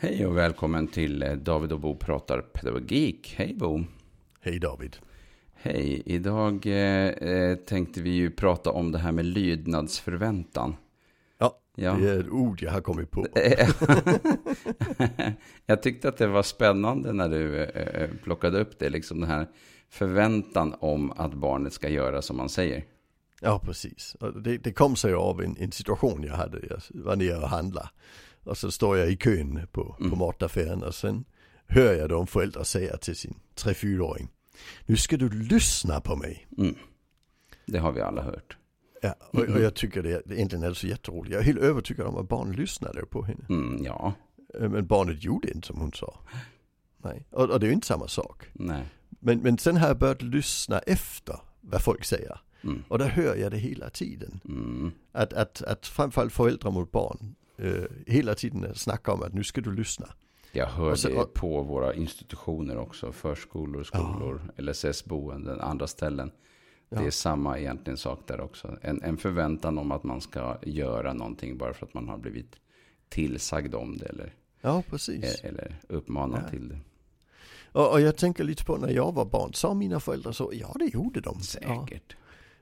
Hej och välkommen till eh, David och Bo pratar pedagogik. Hej Bo. Hej David. Hej. Idag eh, eh, tänkte vi ju prata om det här med lydnadsförväntan. Ja, Ja. det är ett ord jag har kommit på. Jag tyckte att det var spännande när du eh, plockade upp det, liksom den här förväntan om att barnet ska göra som man säger. Ja, precis. Det, det kom sig av en, en situation jag hade. Jag var nere och handlade. Och så står jag i kön på, på Mm. mataffären och sen hör jag de föräldrar säga till sin 3-4-åring. Nu ska du lyssna på mig. Mm. Det har vi alla hört. Ja, och, och jag tycker det, det egentligen är så jätteroligt. Jag är helt övertygad om att barn lyssnade på henne. Mm, ja, Eh, Men barnet gjorde inte som hon sa. Nej, och, och det är ju inte samma sak. nej. Men, men sen har jag börjat lyssna efter vad folk säger. Mm. Och där hör jag det hela tiden. Mm. Att, att, att framförallt föräldrar mot barn eh, hela tiden snackar om att nu ska du lyssna. Jag hör Och så- det på våra institutioner också. Förskolor, skolor, LSS-boenden, andra ställen. Ja. Det är samma egentligen sak där också. En, en förväntan om att man ska göra någonting bara för att man har blivit tillsagd om det eller, Ja, precis. e- eller uppmanad Ja. till det. Och, och jag tänker lite på när jag var barn, sa mina föräldrar så? Ja, det gjorde de. Ja. Säkert.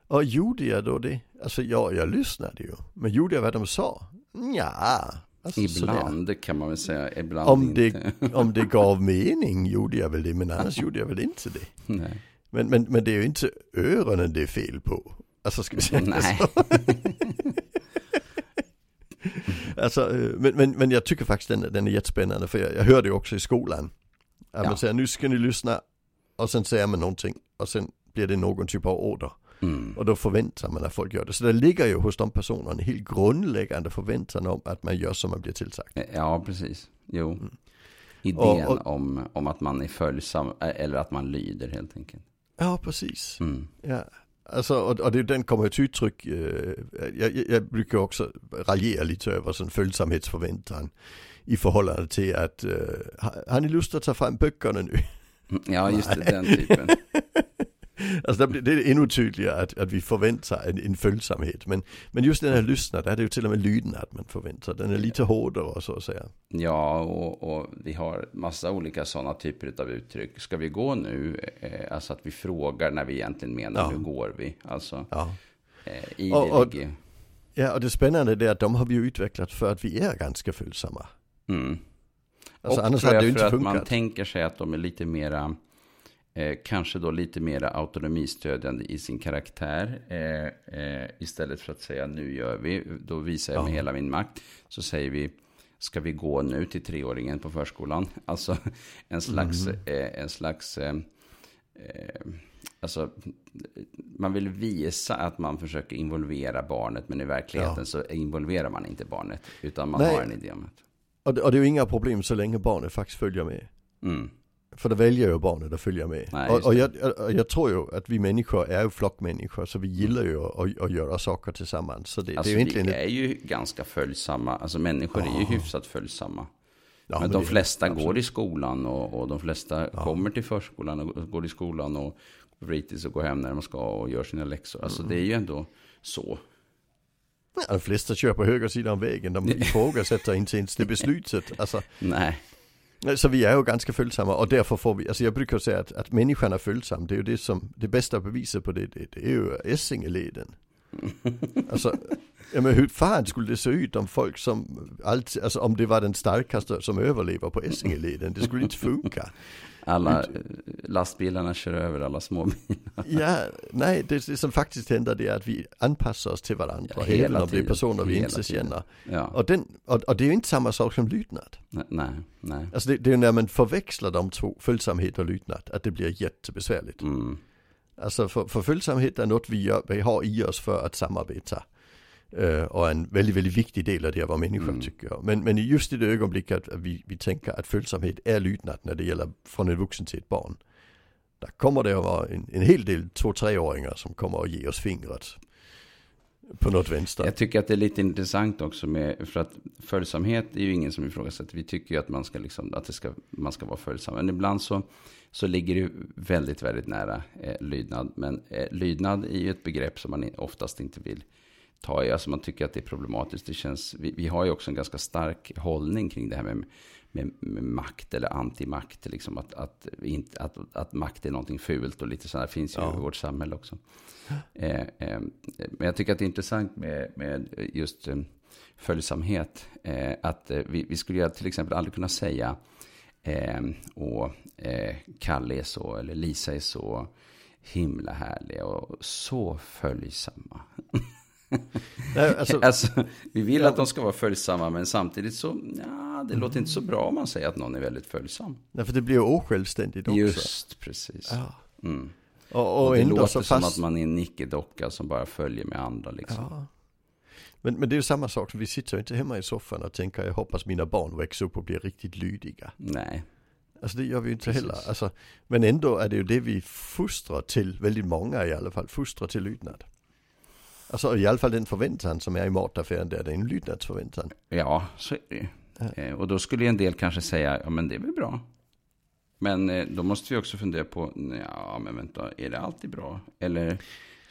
Och gjorde jag då det? Alltså ja, jag lyssnade ju. Men gjorde jag vad de sa? Ja, alltså, sådär. Ibland kan man väl säga, ibland Om inte. det, om det gav mening gjorde jag väl det, men annars gjorde jag väl inte det. Nej. Men, men, men det är ju inte öronen det är fel på. Alltså ska vi säga Nej. så. alltså, eh, men, men, men jag tycker faktiskt den, den är jättespännande för jag, jag hörde ju också i skolan. Att Ja. man säger nu ska ni lyssna och sen säger man någonting och sen blir det någon typ av order. Mm. Och då förväntar man att folk gör det. Så det ligger ju hos de personerna en helt grundläggande förväntan om att man gör som man blir tillsagd. Ja, precis. Jo. Mm. Idén Och- och- Om, om att man är följsam, eller att man lyder helt enkelt. Ja, precis. Mm. Ja, alltså, och, och det, den kommer till uttryck, eh, jag, jag, jag brukar också raljera lite över sån följsamhetsförväntan i förhållande till att, eh, har, har ni lust att ta fram böckerna nu? Ja, just det, den typen. alltså det är ännu tydligare att, att vi förväntar en, en följsamhet. Men, men just den här lyssna, där är det ju till och med lydnad man förväntar. Den är lite hårdare så att säga. Ja, och, och vi har massa olika sådana typer av uttryck. Ska vi gå nu? Eh, alltså att vi frågar när vi egentligen menar Ja. hur går vi? Alltså Ja. eh, i Och- det och- ja, och det spännande är att de har vi ju utvecklat för att vi är ganska följsamma. Mm. Alltså, och annars tror hade det jag ju för inte att man funkat. tänker sig att de är lite mera, eh, kanske då lite mera autonomistödjande i sin karaktär. Eh, eh, istället för att säga nu gör vi, då visar jag med Ja. hela min makt. Så säger vi, ska vi gå nu till treåringen på förskolan? Alltså en slags, Mhm. eh, en slags eh, Alltså, man vill visa att man försöker involvera barnet, men i verkligheten Ja. så involverar man inte barnet, utan man Nej. har en idé om det, och det är ju inga problem så länge barnet faktiskt följer med. Mm. För det väljer ju barnet att följa med. Nej, och och jag, jag, jag tror ju att vi människor är ju flockmänniskor så vi gillar ju att, att göra saker tillsammans. Så det, Alltså, det är ju egentligen vi är ju ganska följsamma. Alltså människor är ju hyfsat följsamma. ja, men de det är- flesta absolut. går i skolan och, och de flesta Ja. kommer till förskolan och går i skolan och fritids och går hem när de ska och gör sina läxor. Alltså det är ju ändå så. Ja, de flesta kör på höger sidan vägen. De ifrågasätter inte ens det beslutet. Alltså, Nej, så vi är ju ganska följsamma och därför får vi, alltså jag brukar säga att, att människan är följsam. Det är ju det som, det bästa beviset på det, det, det är ju Essingeleden. Alltså, ja, men hur fan skulle det se ut om folk som alltid, alltså om det var den starkaste som överlever på Essingeleden? Det skulle inte funka. Alla eh, lastbilarna kör över alla småbilar. Ja, nej, det, det som faktiskt händer det är att vi anpassar oss till varandra. Ja, även hela om det är tiden. personer vi inte tiden. känner. Ja, Och, den, och, och det är ju inte samma sak som lydnad. nej. nej. Alltså det, det är ju när man förväxlar de två, följsamhet och lydnad, att det blir jättebesvärligt. Mm. Alltså för, för följsamhet är något vi, gör, vi har i oss för att samarbeta. Och en väldigt, väldigt viktig del av det att vara människa Mm. tycker jag. Men, men just i det ögonblicket att vi, vi tänker att följsamhet är lydnad när det gäller från en vuxen till ett barn. Där kommer det att vara en, en hel del två-treåringar som kommer att ge oss fingret. På något vänster. Jag tycker att det är lite intressant också med, för att följsamhet är ju ingen som ifrågasätter. Vi tycker ju att man ska, liksom, att det ska, man ska vara följsam. Men ibland så, så ligger det väldigt, väldigt nära eh, lydnad. Men eh, lydnad är ju ett begrepp som man oftast inte vill ta i. Alltså man tycker att det är problematiskt. Det känns, vi, vi har ju också en ganska stark hållning kring det här med, med, med makt eller antimakt. Liksom att, att, inte, att, att makt är någonting fult och lite sådär finns ju ja. i vårt samhälle också. Eh, eh, men jag tycker att det är intressant med, med just eh, följsamhet. Eh, att eh, vi, vi skulle till exempel aldrig kunna säga eh, och Kalle är så, eller Lisa är så himla härliga och så följsamma. Alltså, alltså, vi vill ja, att de ska vara följsamma, men samtidigt så, ja, det låter inte så bra om man säger att någon är väldigt följsam. Nej, för det blir ju osjälvständigt också. Just, precis. Ja. Mm. Och, och, och det låter som fast... att man är en nickedocka som bara följer med andra liksom. Ja. Men, men det är ju samma sak, vi sitter ju inte hemma i soffan och tänker jag hoppas mina barn växer upp och blir riktigt lydiga. Nej. Alltså det gör vi ju inte Precis. heller. Alltså, men ändå är det ju det vi fostrar till, väldigt många i alla fall, fostrar till lydnad. Alltså i alla fall den förväntan som är i mataffären där, det är en lydnadsförväntan. Ja, så är det ja. eh, Och då skulle en del kanske säga, ja men det är väl bra. Men eh, då måste vi också fundera på, ja men vänta, är det alltid bra? Eller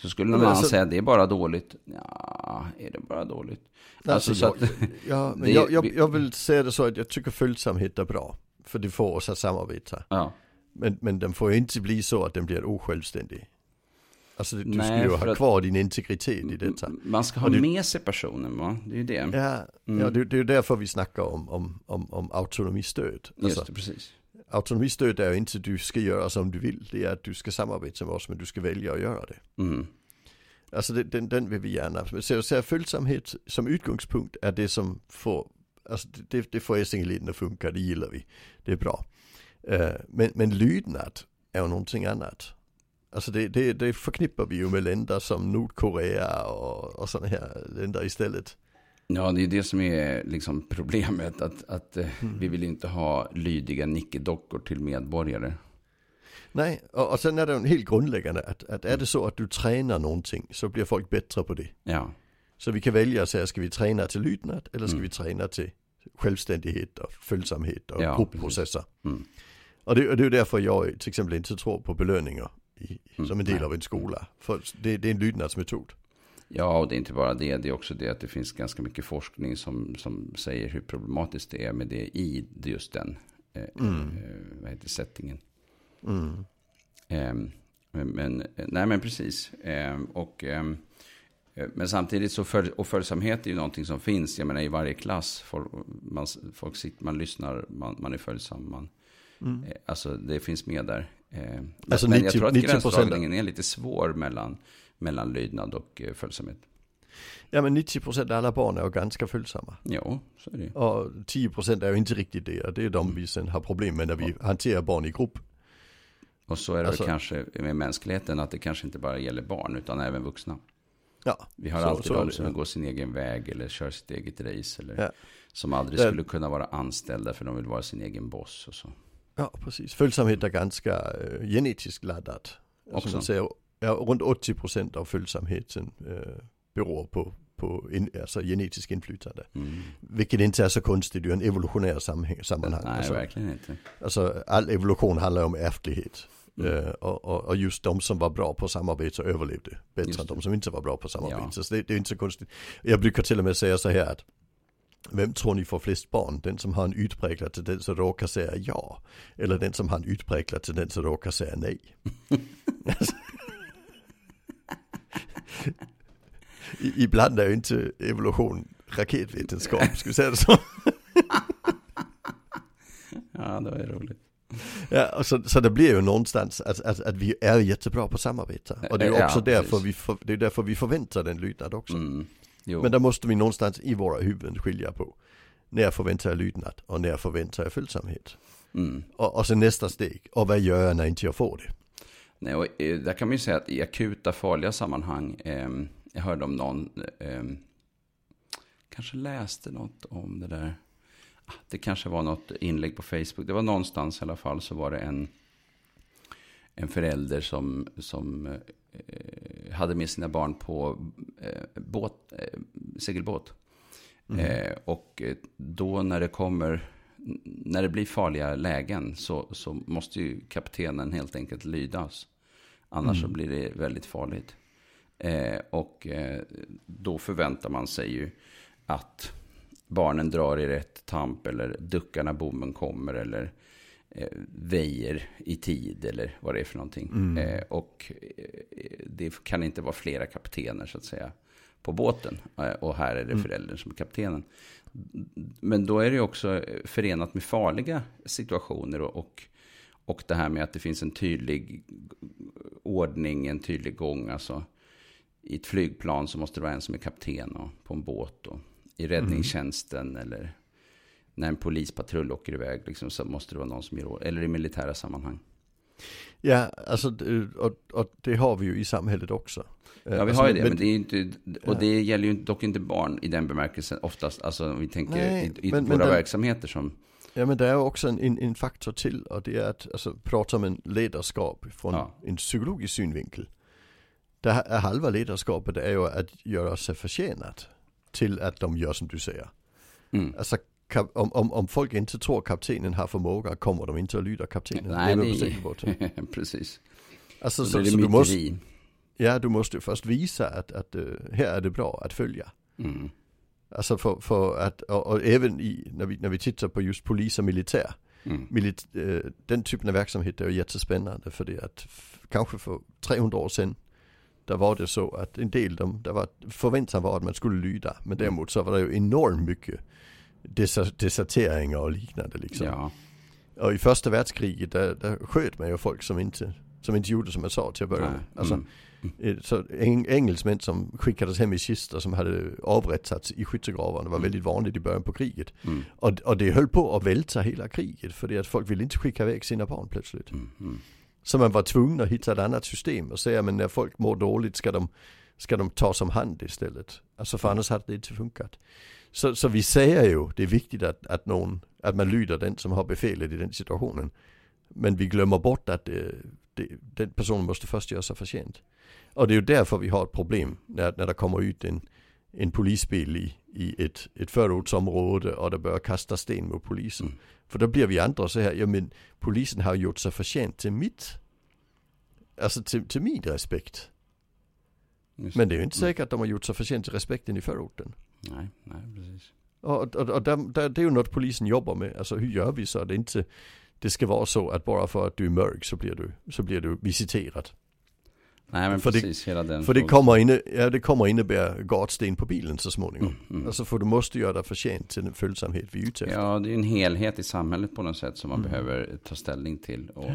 så skulle någon annan alltså, säga, det är bara dåligt. Ja, är det bara dåligt? Alltså, alltså jag, att, ja, men det, jag, jag, jag vill säga det så att jag tycker följsamhet är bra. För det får oss att samarbeta. Ja. Men, men den får ju inte bli så att den blir osjälvständig. Alltså du Nej, ska ju ha kvar din integritet i detta. Man ska ha det, med sig personen va? Det är ju det. Ja, mm. ja det, det är därför vi snackar om, om, om, om autonomistöd. Alltså, Just det, precis. Autonomistöd är ju inte att du ska göra som du vill. Det är att du ska samarbeta med oss men du ska välja att göra det. Mm. Alltså det, den, den vill vi gärna. Så, så följsamhet som utgångspunkt är det som får, alltså det, det får Essingeleden att funka, det gillar vi. Det är bra. Uh, men, men lydnad är ju någonting annat. Alltså det, det, det förknippar vi ju med länder som Nordkorea och, och sådana här länder istället. Ja, det är det som är liksom problemet. Att, att eh, mm. vi vill inte ha lydiga nickedockor till medborgare. Nej, och, och sen är det en helt grundläggande att, att är det så att du tränar någonting så blir folk bättre på det. Ja. Så vi kan välja att säga, ska vi träna till lydnad eller ska mm. vi träna till självständighet och följsamhet och ja, gruppprocesser. Mm. Och, det, och det är därför jag till exempel inte tror på belöningar i, mm. som en del av en skola. För det, det är en lydnadsmetod. Ja, och det är inte bara det. Det är också det att det finns ganska mycket forskning som, som säger hur problematiskt det är med det i just den eh, mm. eh, vad heter settingen. Mm. Eh, men, nej men precis. Ehm, och, ehm, eh, men samtidigt så för, och följsamhet är ju någonting som finns. Jag menar i varje klass. Folk, man, folk sitter, man lyssnar, man, man är följsam. Man, mm. Eh, alltså det finns med där. Ehm, alltså men 90, jag tror att gränsdragningen är lite svår mellan mellan lydnad och eh, följsamhet. Ja men 90% av alla barn är ju ganska följsamma. Ja, så är det. Och 10% är ju inte riktigt det. Och det är de mm. vi sen har problem med när vi hanterar barn i grupp. Och så är det alltså, kanske med mänskligheten att det kanske inte bara gäller barn utan även vuxna. Ja, vi har så, alltid så de som det, går sin egen väg eller kör sitt eget race. Eller ja. som aldrig skulle kunna vara anställda för de vill vara sin egen boss och så. Ja, precis. Följsamhet är ganska uh, genetiskt laddat. Också. Som säger, ja, runt 80% av följsamheten eh, beror på, på in, alltså genetisk inflytande. Mm. Vilket inte är så konstigt i en evolutionär sammanhang. Nej, alltså, verkligen inte. Alltså all evolution handlar om ärftlighet. Mm. Uh, och, och, just de som var bra på samarbete överlevde bättre än de som inte var bra på samarbete. Ja. Så det, det, är inte så konstigt. Jag brukar till och med säga så här att vem tror ni får flest barn? Den som har en utpräglad tendens att råka säga ja. Eller den som har en utpräglad tendens att råka säga nej. ibland är ju inte evolution raketvetenskap, ska vi säga det så? ja, det var ju roligt. Ja, så, så det blir ju någonstans att, att, att vi är jättebra på samarbete. Och det är också ja, därför, vi för, det är därför vi förväntar den lydnad också. Mm, Men där måste vi någonstans i våra huvuden skilja på. När förväntar jag lydnad och när förväntar jag följsamhet. Mm. Och, och sen nästa steg, och vad gör jag när inte jag får det? Nej, och eh, där kan man ju säga att i akuta farliga sammanhang, eh, jag hörde om någon, eh, kanske läste något om det där. Ah, det kanske var något inlägg på Facebook. Det var någonstans i alla fall så var det en, en förälder som, som eh, hade med sina barn på eh, båt, eh, segelbåt. Mm. Eh, och då när det kommer, när det blir farliga lägen så, så måste ju kaptenen helt enkelt lydas. Annars mm. så blir det väldigt farligt. Eh, och eh, då förväntar man sig ju att barnen drar i rätt tamp eller duckar när bommen kommer eller eh, väjer i tid eller vad det är för någonting. Mm. Eh, och eh, det kan inte vara flera kaptener så att säga på båten. Och här är det Mm. föräldern som är kaptenen. Men då är det också förenat med farliga situationer och, och, och det här med att det finns en tydlig ordning, en tydlig gång. Alltså, I ett flygplan så måste det vara en som är kapten och på en båt och i räddningstjänsten eller när en polispatrull åker iväg liksom, så måste det vara någon som gör Eller i militära sammanhang. Ja, alltså, det- och, och det har vi ju i samhället också. Eh, Ja, vi alltså, har ju det, men det är inte, och det gäller ju dock inte barn i den bemärkelsen oftast. Alltså om vi tänker Nej, i, i men- våra men verksamheter som, Ja, men det är också en, en, faktor till och det är att alltså, prata om en ledarskap från Ja. en psykologisk synvinkel. Där är halva ledarskapet är ju att göra sig förtjänat till att de gör som du säger. mm. Alltså, kap, om, om, om folk inte tror kaptenen har förmåga kommer de inte att lyda kaptenen. Nej, det är det precis. Alltså, Så, så, det så du, måste, ja, du måste först visa att, att uh, här är det bra att följa. Mm. Alltså för, för att, och, och även i, när vi, när vi tittar på just polis och militär. Mm. Milit, eh, den typen av verksamhet är ju jättespännande för det att kanske för 300 år sedan där var det så att en del, de, där var, förväntan var att man skulle lyda. Men däremot så var det ju enormt mycket deserteringar och liknande liksom. Ja, Och i första världskriget där, där sköt man ju folk som inte, som inte gjorde som man sa till att börja med. Alltså, mm. Eh, Så eng engelsmän som skickades hem i kistor som hade avrättats i skyttegravarna var Mm. väldigt vanligt i början på kriget. Mm. Och, och det höll på att välta hela kriget för det att folk ville inte skicka iväg sina barn plötsligt. Mm. Mm. Så man var tvungen att hitta ett annat system och säga men när folk mår dåligt ska de, ska de tas om hand istället. Alltså för annars hade det inte funkat. Så, så vi säger ju, det är viktigt att, att, någon, att man lyder den som har befälet i den situationen. Men vi glömmer bort att det, det, den personen måste först göra sig förtjänt. Och det är ju därför vi har ett problem när, när det kommer ut en, en polisbil i, i ett, ett förortsområde och det börjar kasta sten mot polisen. Mm. För då blir vi andra så här, ja men polisen har gjort sig förtjänt till mitt, alltså till, till min respekt. Just Men det är ju inte Mm. säkert att de har gjort sig förtjänt till respekten i förorten. Nej, nej, precis. Och, och, och där, där, det är ju något polisen jobbar med. Alltså hur gör vi så att det inte det ska vara så att bara för att du är mörk så blir du, så blir du visiterad. Nej, men För det- precis, hela den För det kommer, inne, ja, det kommer innebära gatsten på bilen så småningom. Mm, mm. Alltså för du måste göra dig förtjänt till den följsamhet vi är ute efter. Ja, det är en helhet i samhället på något sätt som man Mm. behöver ta ställning till. Och,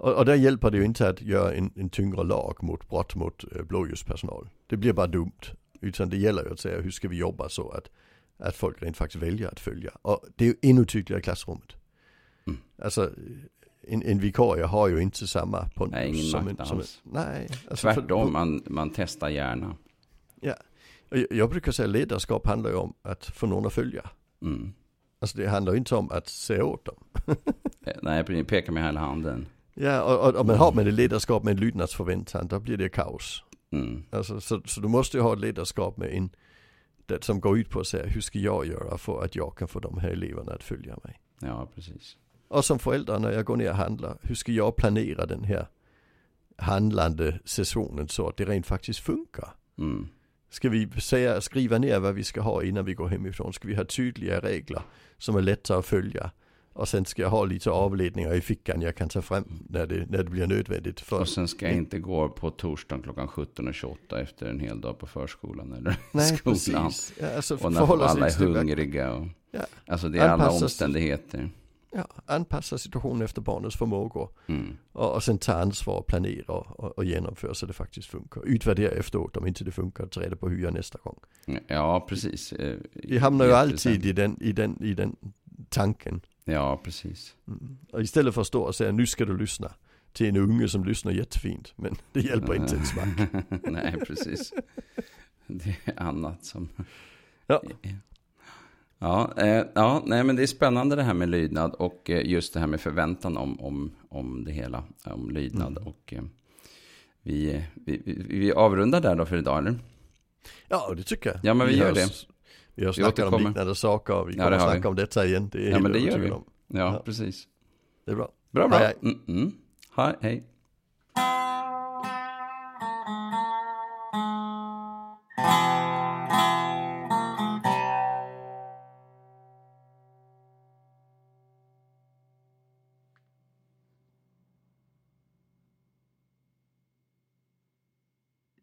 Och, och där hjälper det ju inte att göra en, en tyngre lag mot brott mot eh, blåljuspersonal. Det blir bara dumt. Utan det gäller ju att säga hur ska vi jobba så att, att folk rent faktiskt väljer att följa. Och det är ju ännu tydligare i klassrummet. Mm. Alltså en, en vikarie har ju inte samma på Nej, ingen som makt en, som en, alls. Nej. Alltså för- tvärtom, man, man testar gärna. och jag, jag brukar säga ledarskap handlar ju om att få någon att följa. Mm. Alltså det handlar ju inte om att säga åt dem. Eh, Nej, peka med hela handen. Ja, och, och, och man har med det ledarskap med en lydnadsförväntan, då blir det kaos. Mm. Alltså, så, så du måste ju ha ett ledarskap med en, det som går ut på att säga hur ska jag göra för att jag kan få de här eleverna att följa mig. Ja, precis. Och som förälder när jag går ner och handlar, hur ska jag planera den här handlande säsongen så att det rent faktiskt funkar? Mm. Ska vi säga, skriva ner vad vi ska ha innan vi går hemifrån? Ska vi ha tydliga regler som är lätta att följa? Och sen ska jag ha lite avledningar i fickan jag kan ta fram när det, när det blir nödvändigt. För, Och sen ska jag inte gå på torsdagen klockan 17.28 efter en hel dag på förskolan eller nej, skolan. precis. Ja, alltså, Och när alla är hungriga. Och, Ja. Alltså det är alla Anpassas- omständigheter. Ja, anpassa situationen efter barnets förmågor. Mm. Och, och sen ta ansvar, och planera och, och genomföra så det faktiskt funkar. Utvärdera efteråt om inte det funkar, ta reda på hur jag nästa gång. Ja, precis. Eh, Vi hamnar ju alltid i den, i den, i den tanken. Ja, precis. Mm. Istället för att stå och säga nu ska du lyssna till en unge som lyssnar jättefint. Men det hjälper inte ett smack. Nej, precis. Det är annat som... Ja. Ja, eh, ja, nej men det är spännande det här med lydnad och eh, just det här med förväntan om, om, om det hela, om lydnad. Mm. Och eh, vi, vi, vi, vi avrundar där då för idag, eller? Ja, det tycker jag. Ja, men vi gör har, det. Vi har snackat om liknande saker vi Ja, kommer har snacka vi. om detta igen. Det är Ja, men det gör vi. om. Ja, Ja. precis. Det är bra. Bra, bra. Hej, Mm, mm. Hej, hej.